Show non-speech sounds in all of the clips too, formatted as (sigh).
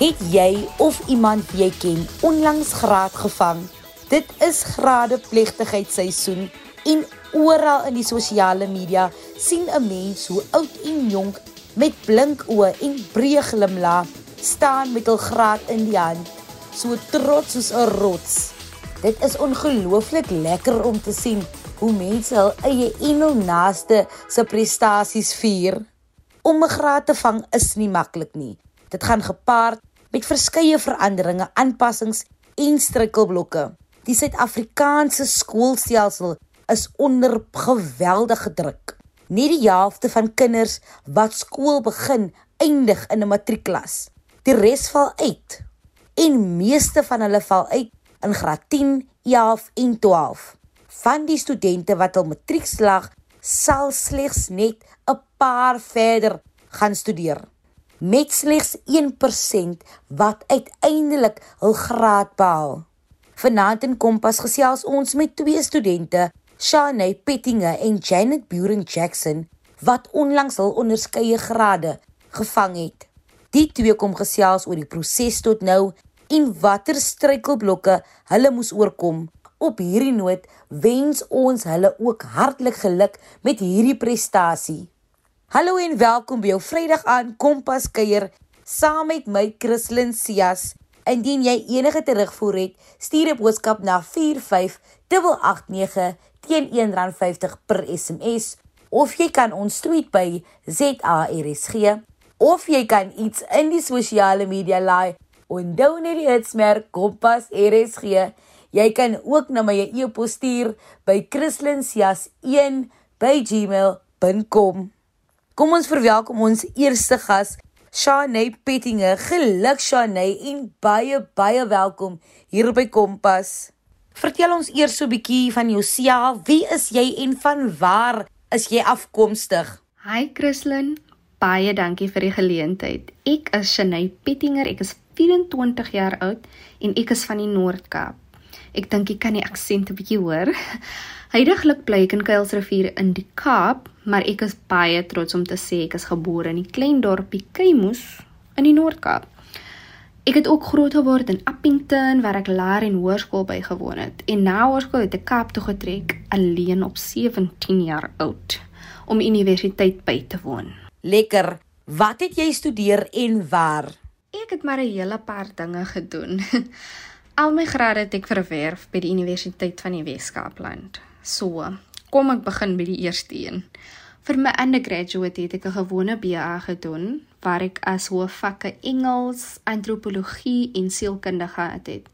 Het jy of iemand jy ken onlangs graad gevang? Dit is gradeplegtigheidsseisoen en oral in die sosiale media sien 'n mens hoe oud en jonk met blink oë en breë glimlag staan met hul graad in die hand, so trots soos 'n rots. Dit is ongelooflik lekker om te sien hoe mense hul eie en hul naaste se prestasies vier. Om 'n graad te vang is nie maklik nie. Dit gaan gepaard met verskeie veranderinge, aanpassings en struikelblokke. Die Suid-Afrikaanse skoolstelsel is onder geweldige druk. Nie die helfte van kinders wat skool begin, eindig in 'n matriekklas. Die res val uit. En meeste van hulle val uit in graad 10, 11 en 12. Van die studente wat hul matriek slag, sal slegs net 'n paar verder gaan studeer met slegs 1% wat uiteindelik hul graad behaal. Vanaand in Kompas gesels ons met twee studente, Shane Pettinge en Janet Buren Jackson, wat onlangs hul onderskeie grade gevang het. Die twee kom gesels oor die proses tot nou en watter struikelblokke hulle moes oorkom. Op hierdie noot wens ons hulle ook hartlik geluk met hierdie prestasie. Hallo en welkom by jou Vrydag aan Kompas kuier saam met my Christlyn Cias. Indien jy enige terugvoer het, stuur 'n boodskap na 45889 teen R1.50 per SMS of jy kan ons tweet by ZARSG of jy kan iets in die sosiale media laai onder die hitsmerk Kompas RSG. Jy kan ook na my e-pos stuur by christlyn.cias1@gmail.com. Kom ons verwelkom ons eerste gas, Shane Pettinge. Geluk Shane en baie baie welkom hier by Kompas. Vertel ons eers so 'n bietjie van jouself. Wie is jy en van waar is jy afkomstig? Hi Christlyn, baie dankie vir die geleentheid. Ek is Shane Pettinger. Ek is 24 jaar oud en ek is van die Noord-Kaap. Ek dink ek kan die aksent 'n bietjie hoor. Heidiglik bly ek in Kuilsrivier in die Kaap, maar ek is baie trots om te sê ek is gebore in die klein dorpie Keimus in die Noord-Kaap. Ek het ook groot geword in Appington waar ek laer en hoërskool bygewoon het. En na hoërskool het ek Kaap toe getrek alleen op 17 jaar oud om universiteit by te woon. Lekker. Wat het jy studeer en waar? Ek het maar 'n hele paar dinge gedoen. (laughs) Al my grade het ek verwerf by die Universiteit van die Wes-Kaapland. So, kom ek begin by die eerste een. Vir my undergraduate het ek 'n gewone BA gedoen waar ek as hoofvakke Engels, antropologie en sielkunde gehad het.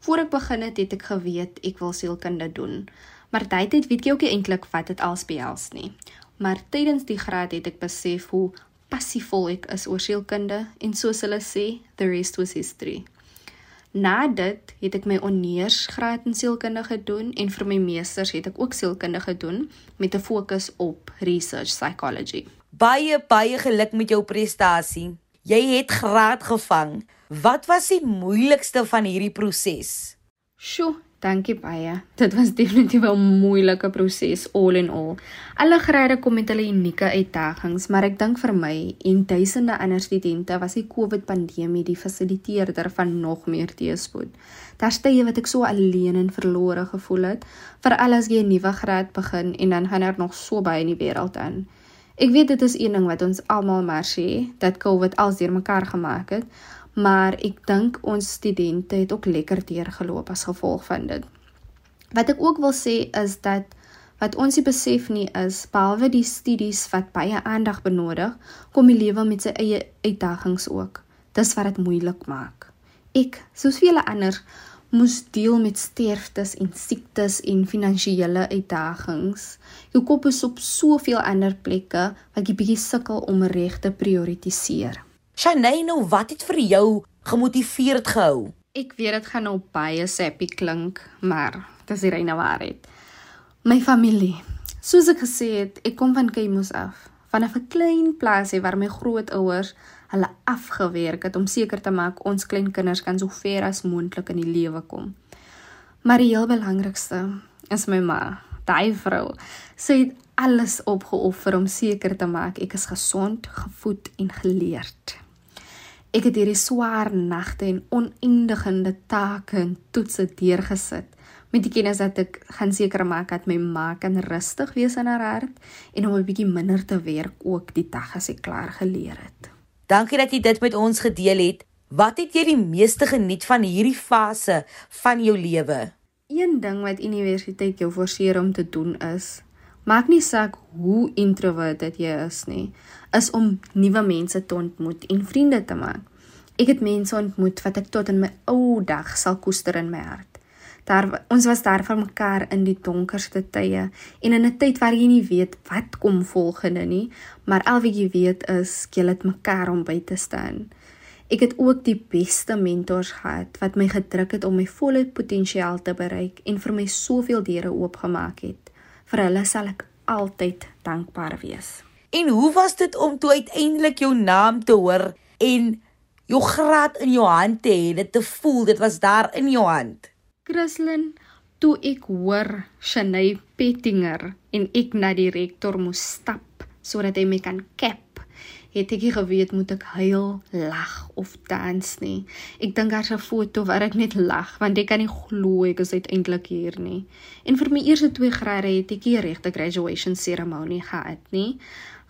Voor ek begin het, het ek geweet ek wil sielkunde doen. Maar tyd het weet jy ook nie eintlik wat dit als behels nie. Maar tydens die graad het ek besef hoe passievol ek is oor sielkunde en soos hulle sê, the rest was history. Na dit het ek my honeursgraad in sielkunde gedoen en vir my meesters het ek ook sielkunde gedoen met 'n fokus op research psychology. Baie baie geluk met jou prestasie. Jy het graad gevang. Wat was die moeilikste van hierdie proses? Sjoe, Dankie baie. Dit was definitief 'n moeilike proses all in all. Alle grade kom met hulle unieke uitdagings, maar ek dink vir my en duisende ander studente was die COVID-pandemie die fasiliteerder van nog meer teëspoed. Daar stye wat ek so alleen en verlore gevoel het, veral as jy 'n nuwe graad begin en dan gaan daar nog so baie in die wêreld aan. Ek weet dit is een ding wat ons almal maar sê, dat COVID als deurmekaar gemaak het maar ek dink ons studente het ook lekker deurgeloop as gevolg van dit. Wat ek ook wil sê is dat wat ons nie besef nie is behalwe die studies wat baie aandag benodig, kom die lewe met sy eie uitdagings ook. Dis wat dit moeilik maak. Ek, soos vele ander, moes deel met sterftes en siektes en finansiële uitdagings. Jou kop is op soveel ander plekke wat jy bietjie sukkel om reg te prioritiseer. Shanay, nou wat het vir jou gemotiveerd gehou? Ek weet dit gaan nou baie sappy klink, maar dit is die reine waarheid. My familie. Soos ek gesê het, ek kom van Keimus af, van 'n klein plaasie waar my grootouers hulle afgewerk het om seker te maak ons klein kinders kan so ver as moontlik in die lewe kom. Maar die heel belangrikste is my ma, daai vrou. Sy het alles opgeoffer om seker te maak ek is gesond, gevoed en geleerd. Ek het hierdie swaar nagte en oneindige take en toetse deurgesit met die kennis dat ek gaan seker maak dat my ma kan rustig wees in haar hart en om 'n bietjie minder te werk ook die dag as ek klaar geleer het. Dankie dat jy dit met ons gedeel het. Wat het jy die meeste geniet van hierdie fase van jou lewe? Een ding wat universiteit jou forceer om te doen is maak nie saak hoe introverted jy is nie, is om nuwe mense te ontmoet en vriende te maak. Ek het mense ontmoet wat ek tot in my ou dag sal koester in my hart. Daar ons was daar van mekaar in die donkerste tye en in 'n tyd waar jy nie weet wat kom volgende nie, maar al wat jy weet is jy het mekaar om by te staan. Ek het ook die beste mentors gehad wat my gedruk het om my volle potensiaal te bereik en vir my soveel deure oopgemaak het. Vir hulle sal ek altyd dankbaar wees. En hoe was dit om toe uiteindelik jou naam te hoor en jou graad in jou hand te hê, dit te voel dit was daar in jou hand? Christlyn, toe ek hoor Shanay Pettinger en ek na die rektor moes stap sodat hy my kan cap, het ek geweet moet ek huil, lag of dans nie. Ek dink daar's 'n foto waar ek net lag want ek kan nie glo ek is uiteindelik hier nie. En vir my eerste twee grade het ek hier regte graduation ceremony gehad nie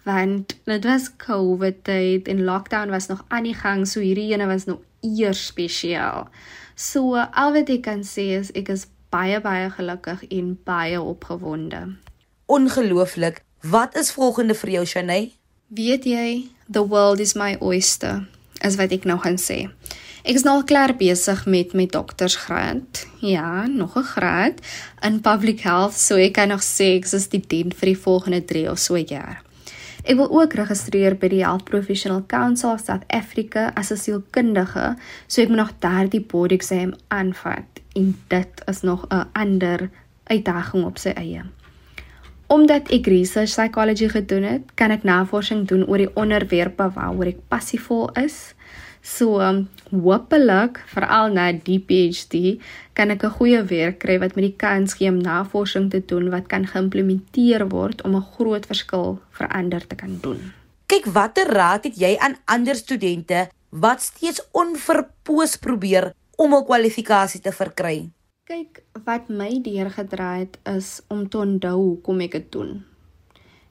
want dit was COVID tyd en lockdown was nog aan die gang so hierdie ene was nog eers spesiaal. So al wat ek kan sê is ek is baie baie gelukkig en baie opgewonde. Ongelooflik. Wat is volgende vir jou Shanay? Weet jy, the world is my oyster, as wat ek nou gaan sê. Ek is nou klaar besig met my doktorsgraad. Ja, nog 'n graad in public health, so ek kan nog sê ek is 'n student vir die volgende 3 of so jaar. Ek wil ook registreer by die Health Professional Council of South Africa as 'n sielkundige, so ek moet nog daardie board exam aanvat en dit is nog 'n ander uitdaging op sy eie. Omdat ek research psychology gedoen het, kan ek navorsing doen oor die onderwerpe waaroor ek passievol is. So, um, hopelik veral na die PhD kan ek 'n goeie werk kry wat met die kans gee om navorsing te doen wat kan geïmplementeer word om 'n groot verskil vir ander te kan doen. Kyk, watter raad het jy aan ander studente wat steeds onverpoos probeer om 'n kwalifikasie te verkry? Kyk, wat my deurgedraai het is om te onthou hoekom ek dit doen.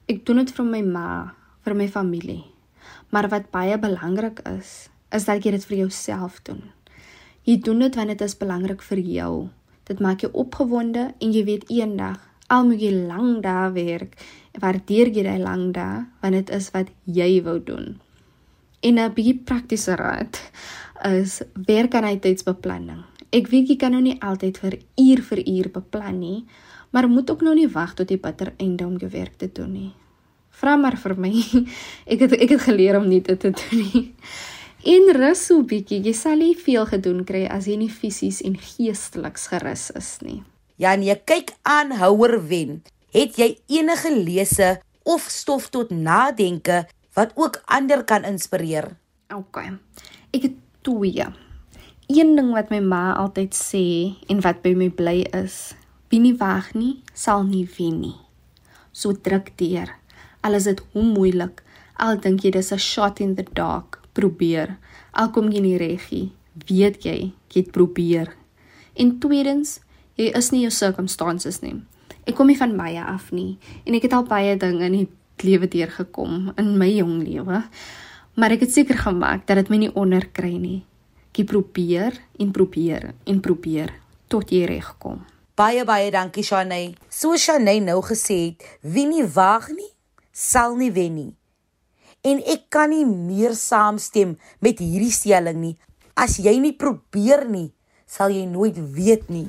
Ek doen dit vir my ma, vir my familie. Maar wat baie belangrik is, is dat jy dit vir jouself doen. Jy doen dit want dit is belangrik vir jou. Dit maak jou opgewonde en jy weet eendag al moet jy lank daar werk, waardeer jy daai lank daar want dit is wat jy wou doen. En 'n bietjie praktiese raad is werk aan tydsbeplanning. Ek weet jy kan nou nie altyd vir uur vir uur beplan nie, maar moet ook nou nie wag tot die bitter einde om jou werk te doen nie. Vra maar vir my. (laughs) Ek het ek het geleer om nie dit te doen nie. En rus so bietjie, jy sal nie veel gedoen kry as jy nie fisies en geesteliks gerus is nie. Ja, nee, kyk aan Houer Wen. Het jy enige lese of stof tot nadenke wat ook ander kan inspireer? OK. Ek het twee. Een ding wat my ma altyd sê en wat by my bly is, wie nie wag nie, sal nie wen nie. So druk deur. Al is dit hoe moeilik, al dink jy dis 'n shot in the dark probeer. Al kom jy nie reg nie, weet jy, jy het probeer. En tweedens, jy is nie jou circumstances nie. Ek kom nie van baie af nie en ek het al baie dinge in die lewe deurgekom in my jong lewe. Maar ek het seker gemaak dat dit my nie onderkry nie. Ek probeer en probeer en probeer tot jy regkom. Baie baie dankie Shanay. So Shanay nou gesê het, wie nie wag nie, sal nie wen nie en ek kan nie meer saamstem met hierdie stelling nie. As jy nie probeer nie, sal jy nooit weet nie.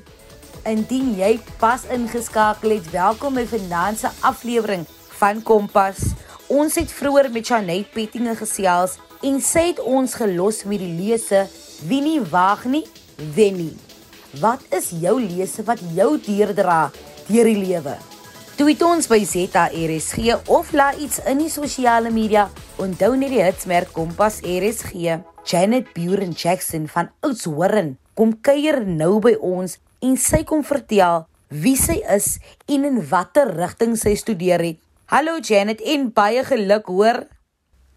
Indien jy pas ingeskakel het, welkom by vanaand se aflewering van Kompas. Ons het vroeër met Janet Pettinge gesels en sy het ons gelos met die lese Wie nie waag nie, wen nie. Wat is jou lese wat jou deurdra deur die lewe? Tweet ons by ZRSG of laat iets in die sosiale media. Onthou net die hitsmerk Kompas RSG. Janet Buren Jackson van Oudtshoorn kom kuier nou by ons en sy kom vertel wie sy is en in watter rigting sy studeer het. Hallo Janet en baie geluk hoor.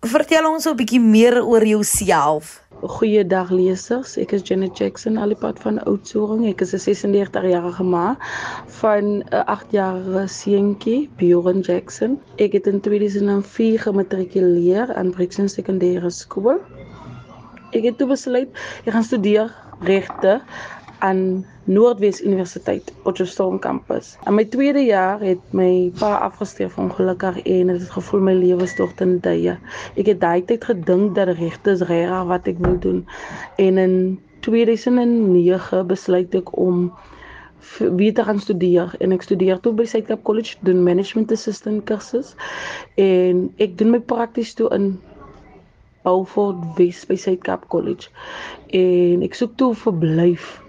Vertel ons 'n bietjie meer oor jouself. Goeiedag lesers. Ek is Janet Jackson, alipad van Oudtshoorn. Ek is 'n 36-jarige ma van 'n 8-jarige seentjie, Bjorn Jackson. Ek het in 2004 gematrikuleer aan Brixton Sekondêre Skool. Ek het toe besluit ek gaan studeer regte aan Noordwes Universiteit Potchefstroom kampus. In my tweede jaar het my pa afgestorf ongelukkig en dit het gevoel my lewe stort in duie. Ek het daai tyd gedink dat regte is reg wat ek wil doen. En in 2009 besluit ek om weer te gaan studeer en ek studeer toe by Suidkap College doen management assistant kursus en ek doen my prakties toe in Beaufort Wes by Suidkap College en ek soek toe verblyf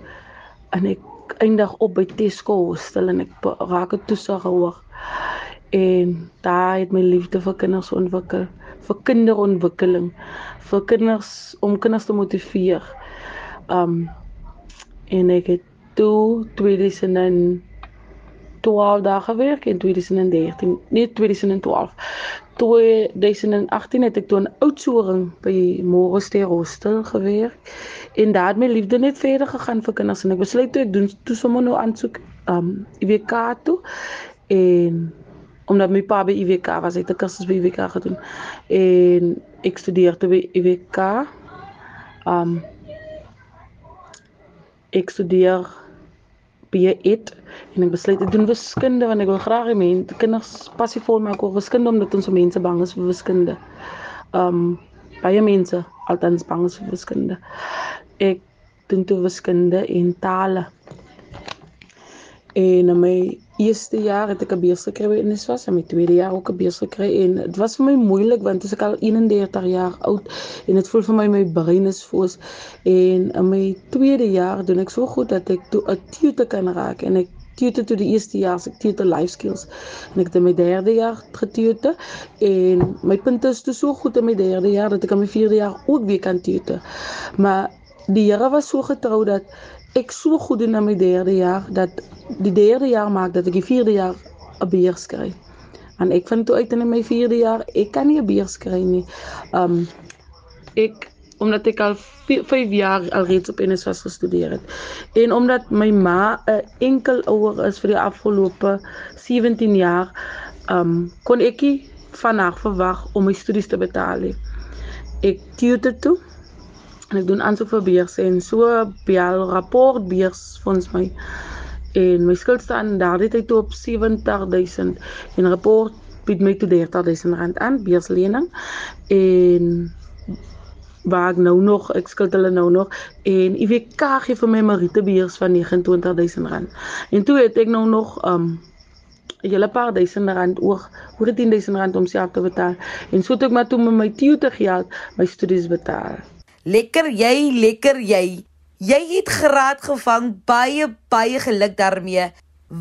en ek eindig op by Tesco hostel en ek raak 'n toesighouer en daar het my liefde vir kinders ontwikkel vir kinderontwikkeling vir kinders om kinders te motiveer. Um en ek het toe 2012 daar gewerk in 2013 nee 2012 2018 het ek toe in Oudtshoorn by Morester Hostel gewerk en daar het my liefde net verder gegaan vir kinders en ek besluit toe ek doen toe sommer nou aansoek um IWK toe. En omdat my pa by IWK was het ek kursus by IWK gedoen. En ek studeer toe by IWK um ek studeer B1 en ek besluit ek doen wiskunde want ek wil graag hê mense kinders passievol maak oor wiskunde omdat ons mense bang is vir wiskunde. Um baie mense altens bang is vir wiskunde. Ek doen toe wiskunde en tale. En in my eerste jaar het ek 'n beurs gekry by NSFAS en my tweede jaar ook 'n beurs gekry en dit was vir my moeilik want ek is al 31 jaar oud en dit voel vir my my brein is voos en in my tweede jaar doen ek so goed dat ek toe 'n tutor kan raak en ek tutor toe die eerste jaar se tutor life skills. En ek het in my derde jaar getutor en my punte is toe so goed in my derde jaar dat ek in my vierde jaar ook weer kan tutor. Maar die Here was so getrou dat ek so goed in my derde jaar dat die derde jaar maak dat ek die vierde jaar 'n beurs kry. En ek vind toe uit in my vierde jaar ek kan nie 'n beurs kry nie. Um ek omdat ek al 5 jaar alreeds op NSFAS gestudeer het en omdat my ma 'n enkel ouer is vir die afgelope 17 jaar um kon ek nie van haar verwag om my studies te betaal nie. Ek tutor toe en ek doen aansoek vir beurs en so bel rapport beurs fonds my. En my skuld staan daardie tyd op 70000 en rapport bied my toe 30000 rand aan beurslening en waar ek nou nog ek skuld hulle nou nog. En IWK gee vir my Marite beurs van 29000 rand. En toe het ek nou nog um hele paar duisend rand oor oor 10000 rand om self te betaal. En so het ek maar toe met my tutor geld my studies betaal Lekker jy, lekker jy. Jy het graad gevang, baie baie geluk daarmee.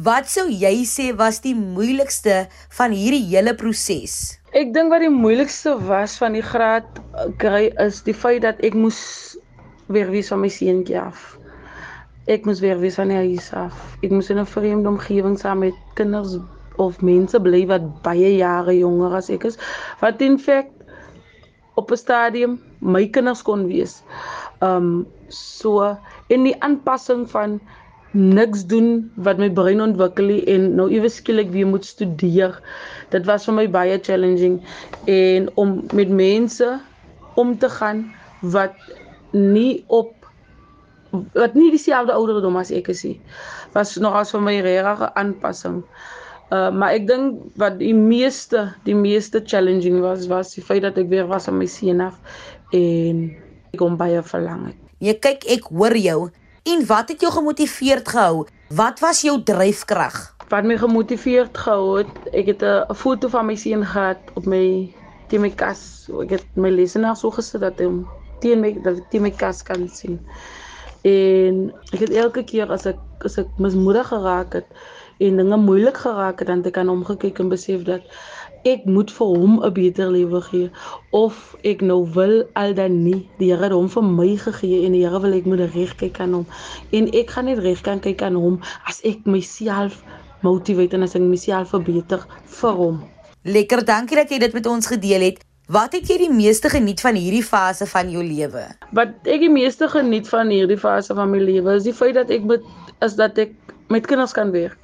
Wat sou jy sê was die moeilikste van hierdie hele proses? Ek dink wat die moeilikste was van die graad kry is die feit dat ek moes weer wees van my seentjie af. Ek moes weer wees van die huis af. Ek moes in 'n vreemde omgewing saam met kinders of mense bly wat baie jare jonger as ek is. Wat in feite op 'n stadium my kinders kon wees. Um so in die aanpassing van niks doen wat my brein ontwikkel en nou ewe skielik weer moet studeer. Dit was vir my baie challenging en om met mense om te gaan wat nie op wat nie dieselfde ouderdom as ek is nie. Was nogals vir my regte aanpassing. Uh, maar ek dink wat die meeste die meeste challenging was was die feit dat ek weer was aan my seun af en ek hom baie verlang het. Jy kyk ek hoor jou. En wat het jou gemotiveerd gehou? Wat was jou dryfkrag? Wat my gemotiveerd gehou het, ek het 'n foto van my seun gehad op my teen my kas. Ek het my lesenaar so gesit dat hy teen my dat ek teen my kas kan sien. En ek het elke keer as ek as ek mismoedig geraak het, en dinge moeilik geraak het dan ek kan omgekyk en besef dat ek moet vir hom 'n beter lewe gee of ek nou wil al dan nie die Here het hom vir my gegee en die Here wil ek moet reg kyk aan hom en ek gaan net reg kan kyk aan hom as ek myself motiveer en as ek myself verbeter vir hom lekker dankie dat jy dit met ons gedeel het Wat het jy die meeste geniet van hierdie fase van jou lewe? Wat ek die meeste geniet van hierdie fase van my lewe is die feit dat ek met is dat ek met kinders kan werk.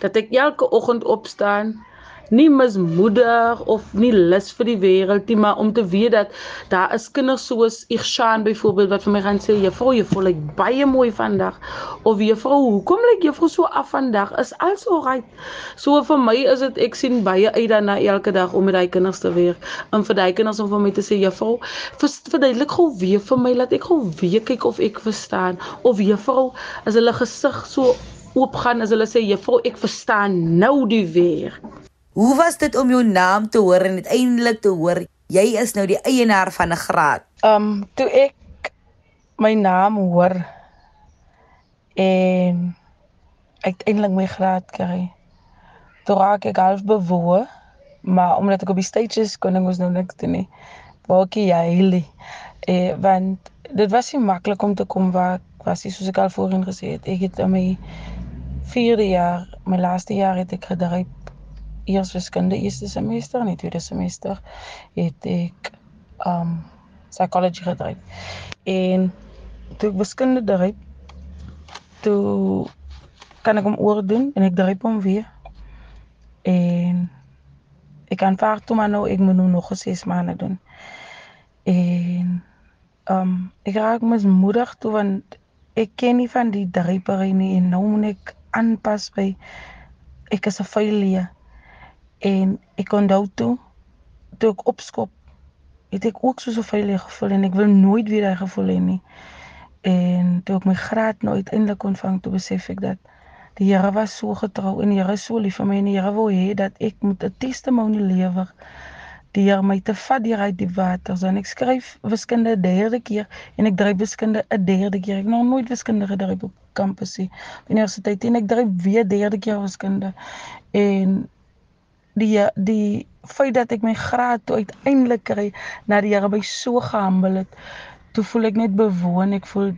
Dat ek elke oggend opstaan nie mismoedig of nie lus vir die wêreld nie, maar om te weet dat daar is kinders soos Irshan byvoorbeeld wat vir my gaan sê, "Juffrou, jy voel like baie mooi vandag." Of "Juffrou, hoekom lyk juffrou so af vandag?" Is alles alright. So vir my is dit ek sien baie uit daarna elke dag om met daai kinders te werk. En vir daai kinders om vir my te sê, "Juffrou, verduidelik gou weer vir my laat ek gou weer kyk of ek verstaan." Of "Juffrou, as hulle gesig so oopgaan as hulle sê, "Juffrou, ek verstaan nou die weer." Hoe was dit om jou naam te hoor en uiteindelik te hoor jy is nou die eienaar van 'n graad? Um toe ek my naam hoor en uiteindelik my graad kry. Toe raak ek half bewoe, maar omdat ek op die stage is, kon ek mos nou niks doen nie. Waakie jy eh want dit was nie maklik om te kom waar ek was, soos ek al voorheen gesê het. Ek het in my 4de jaar, my laaste jaar het ek gedryf eers wiskunde eerste semester en die tweede semester het ek um psychology gedryf. En toe ek wiskunde dryf, toe kan ek hom oordoen en ek dryf hom weer. En ek kan vaar toe maar nou ek moet nou nog 6 maande doen. En um ek raak mismoedig toe want ek ken nie van die drypery nie en nou moet ek aanpas by ek is 'n failure en ek onthou toe toe ek opskop het ek ook so so veilig gevoel en ek wil nooit weer daai gevoel hê nie. En toe ek my graad nou uiteindelik ontvang toe besef ek dat die Here was so getrou en die Here so lief vir my en die Here wou hê dat ek moet 'n testimonie lewer Here my te vat deur uit die water. So en ek skryf wiskunde derde keer en ek dryf wiskunde 'n derde keer. Ek nog nooit wiskunde gedryf op kampus nie universiteit en ek dryf weer derde keer wiskunde. En die die feit dat ek my graad toe uiteindelik kry na die Here by so gehambel het toe voel ek net bewoon ek voel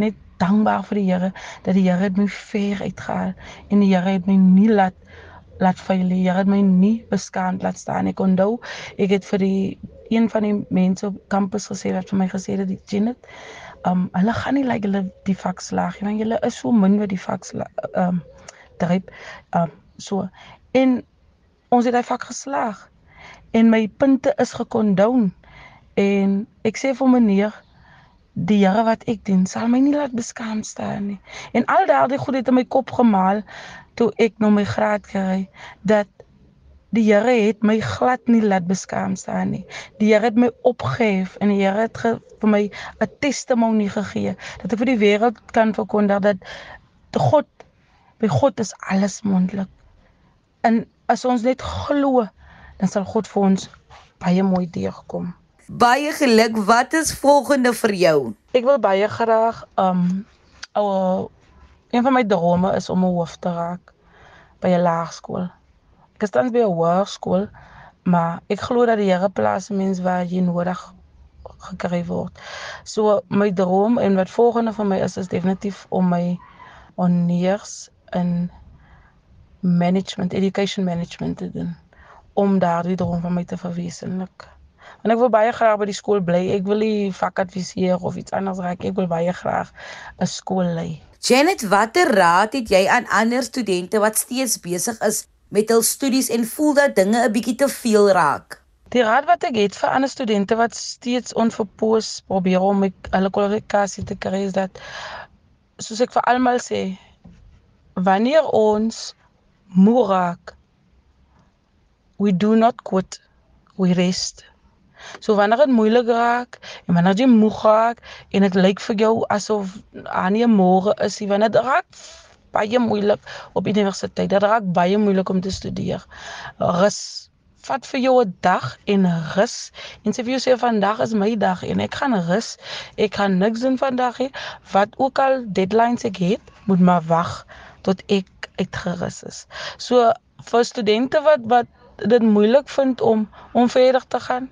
net dankbaar vir die Here dat die Here het my ver uitgehaal en die Here het my nie laat laat faal die Here het my nie beskaamd laat staan. Ek onthou ek het vir die een van die mense op kampus gesê wat vir my gesê het die Janet um hulle gaan nie like hulle die vak slaag want julle is so min met die vak um dryp um so en ons het hy vak geslaag en my punte is gekondown. En ek sê vir meneer die Here wat ek dien sal my nie laat beskaam staan nie. En al daardie goed het in my kop gemaal toe ek nou my graad kry dat die Here het my glad nie laat beskaam staan nie. Die Here het my opgehef en die Here het vir my 'n testimonie gegee dat ek vir die wêreld kan verkondig dat God by God is alles moontlik en as ons net glo, dan sal God vir ons baie mooi deurkom. Baie geluk. Wat is volgende vir jou? Ek wil baie graag um ou een van my drome is om 'n hoof te raak by 'n laerskool. Ek is tans by 'n hoërskool, maar ek glo dat die Here plaas mense waar jy nodig gekry word. So my droom en wat volgende vir my is is definitief om my honeurs in management, education management te doen om daardie droom van my te verwesenlik. En ek wil baie graag by die skool bly. Ek wil nie vakadviseer of iets anders raak. Ek wil baie graag 'n skool lei. Janet, watter raad het jy aan ander studente wat steeds besig is met hul studies en voel dat dinge 'n bietjie te veel raak? Die raad wat ek het vir ander studente wat steeds onverpoos probeer om hulle kwalifikasie te kry is dat soos ek vir almal sê, wanneer ons moeg we do not quit we rest so wanneer dit moeilik raak en wanneer jy moeg raak en dit lyk vir jou asof aan nie môre is nie wanneer dit raak baie moeilik op universiteit. Dit raak baie moeilik om te studeer. Rus vat vir jou 'n dag en rus en sê vir jouself vandag is my dag en ek gaan rus. Ek gaan niks doen vandag nie. Wat ook al deadlines ek het moet maar wag tot ek uitgerus is. So vir studente wat wat dit moeilik vind om om verder te gaan,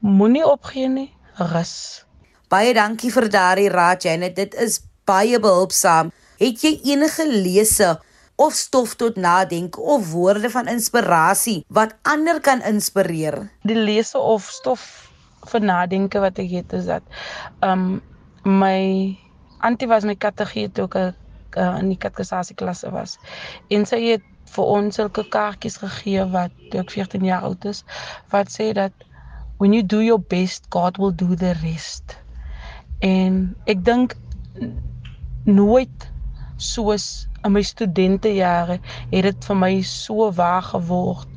moenie opgee nie, rus. Baie dankie vir daardie raad Janet, dit is baie behulpsaam. Het jy enige lesse of stof tot nadenk of woorde van inspirasie wat ander kan inspireer? Die lese of stof vir nadenke wat ek het is dat um my antie was my kategeet toe ek uh, in die katekisasie klasse was. En sy het vir ons sulke kaartjies gegee wat toe ek 14 jaar oud is wat sê dat when you do your best God will do the rest. En ek dink nooit soos in my studentejare het dit vir my so waar geword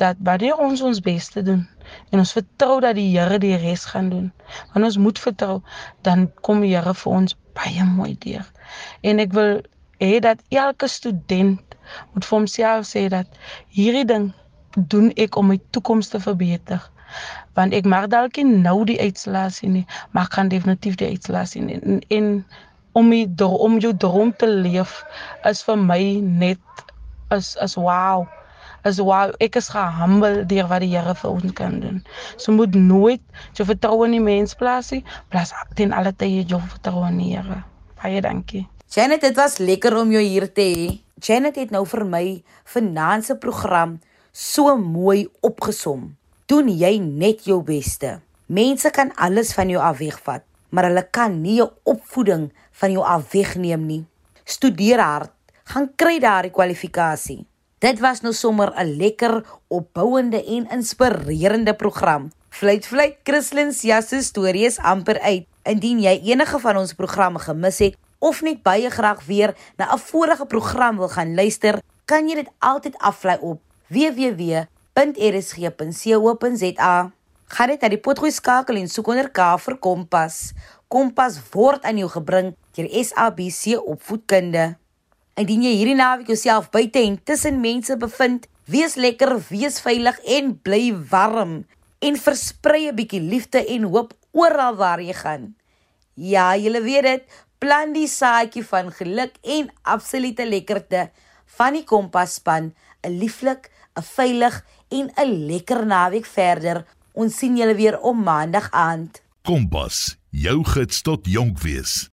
dat wanneer ons ons bes te doen en ons vertrou dat die Here die res gaan doen. Wanneer ons moet vertrou, dan kom die Here vir ons baie mooi deur. En ek wil hê dat elke student moet vir homself sê dat hierdie ding doen ek om my toekoms te verbeter want ek mag dalk nie nou die uitslae sien nie maar kan definitief die uitslae sien. En, en om die om jou droom te leef is vir my net is is wow. Is wow. Ek is gehumble deur wat die Here vir ons kan doen. So moet nooit jou vertroue in die mens plaas nie. Plaas ten alle tye jou vertroue in die Here. Baie dankie. Janet dit was lekker om jou hier te hê. Janet het nou vir my finansie program so mooi opgesom doen jy net jou beste mense kan alles van jou af wegvat maar hulle kan nie jou opvoeding van jou af wegneem nie. Studeer hard, gaan kry daardie kwalifikasie. Dit was nou sommer 'n lekker, opbouende en inspirerende program. Fluit fluit Christlyn se storie is amper uit. Indien jy enige van ons programme gemis het of net baie graag weer na 'n vorige program wil gaan luister, kan jy dit altyd aflaai op www.rsg.co.za. Gaan net na die potgooi skakel en soek onder K vir Kompas. Kompas word aan jou gebring deur SABC Opvoedkunde. Indien jy hierdie naweek jouself buite en tussen mense bevind, wees lekker, wees veilig en bly warm en versprei 'n bietjie liefde en hoop oral waar jy gaan. Ja, jy weet dit, plant die saadjie van geluk en absolute lekkerte van die Kompas span, 'n lieflik, 'n veilig en 'n lekker naweek verder. Ons sien julle weer op maandag aand. Kompas, jou gids tot jonk wees.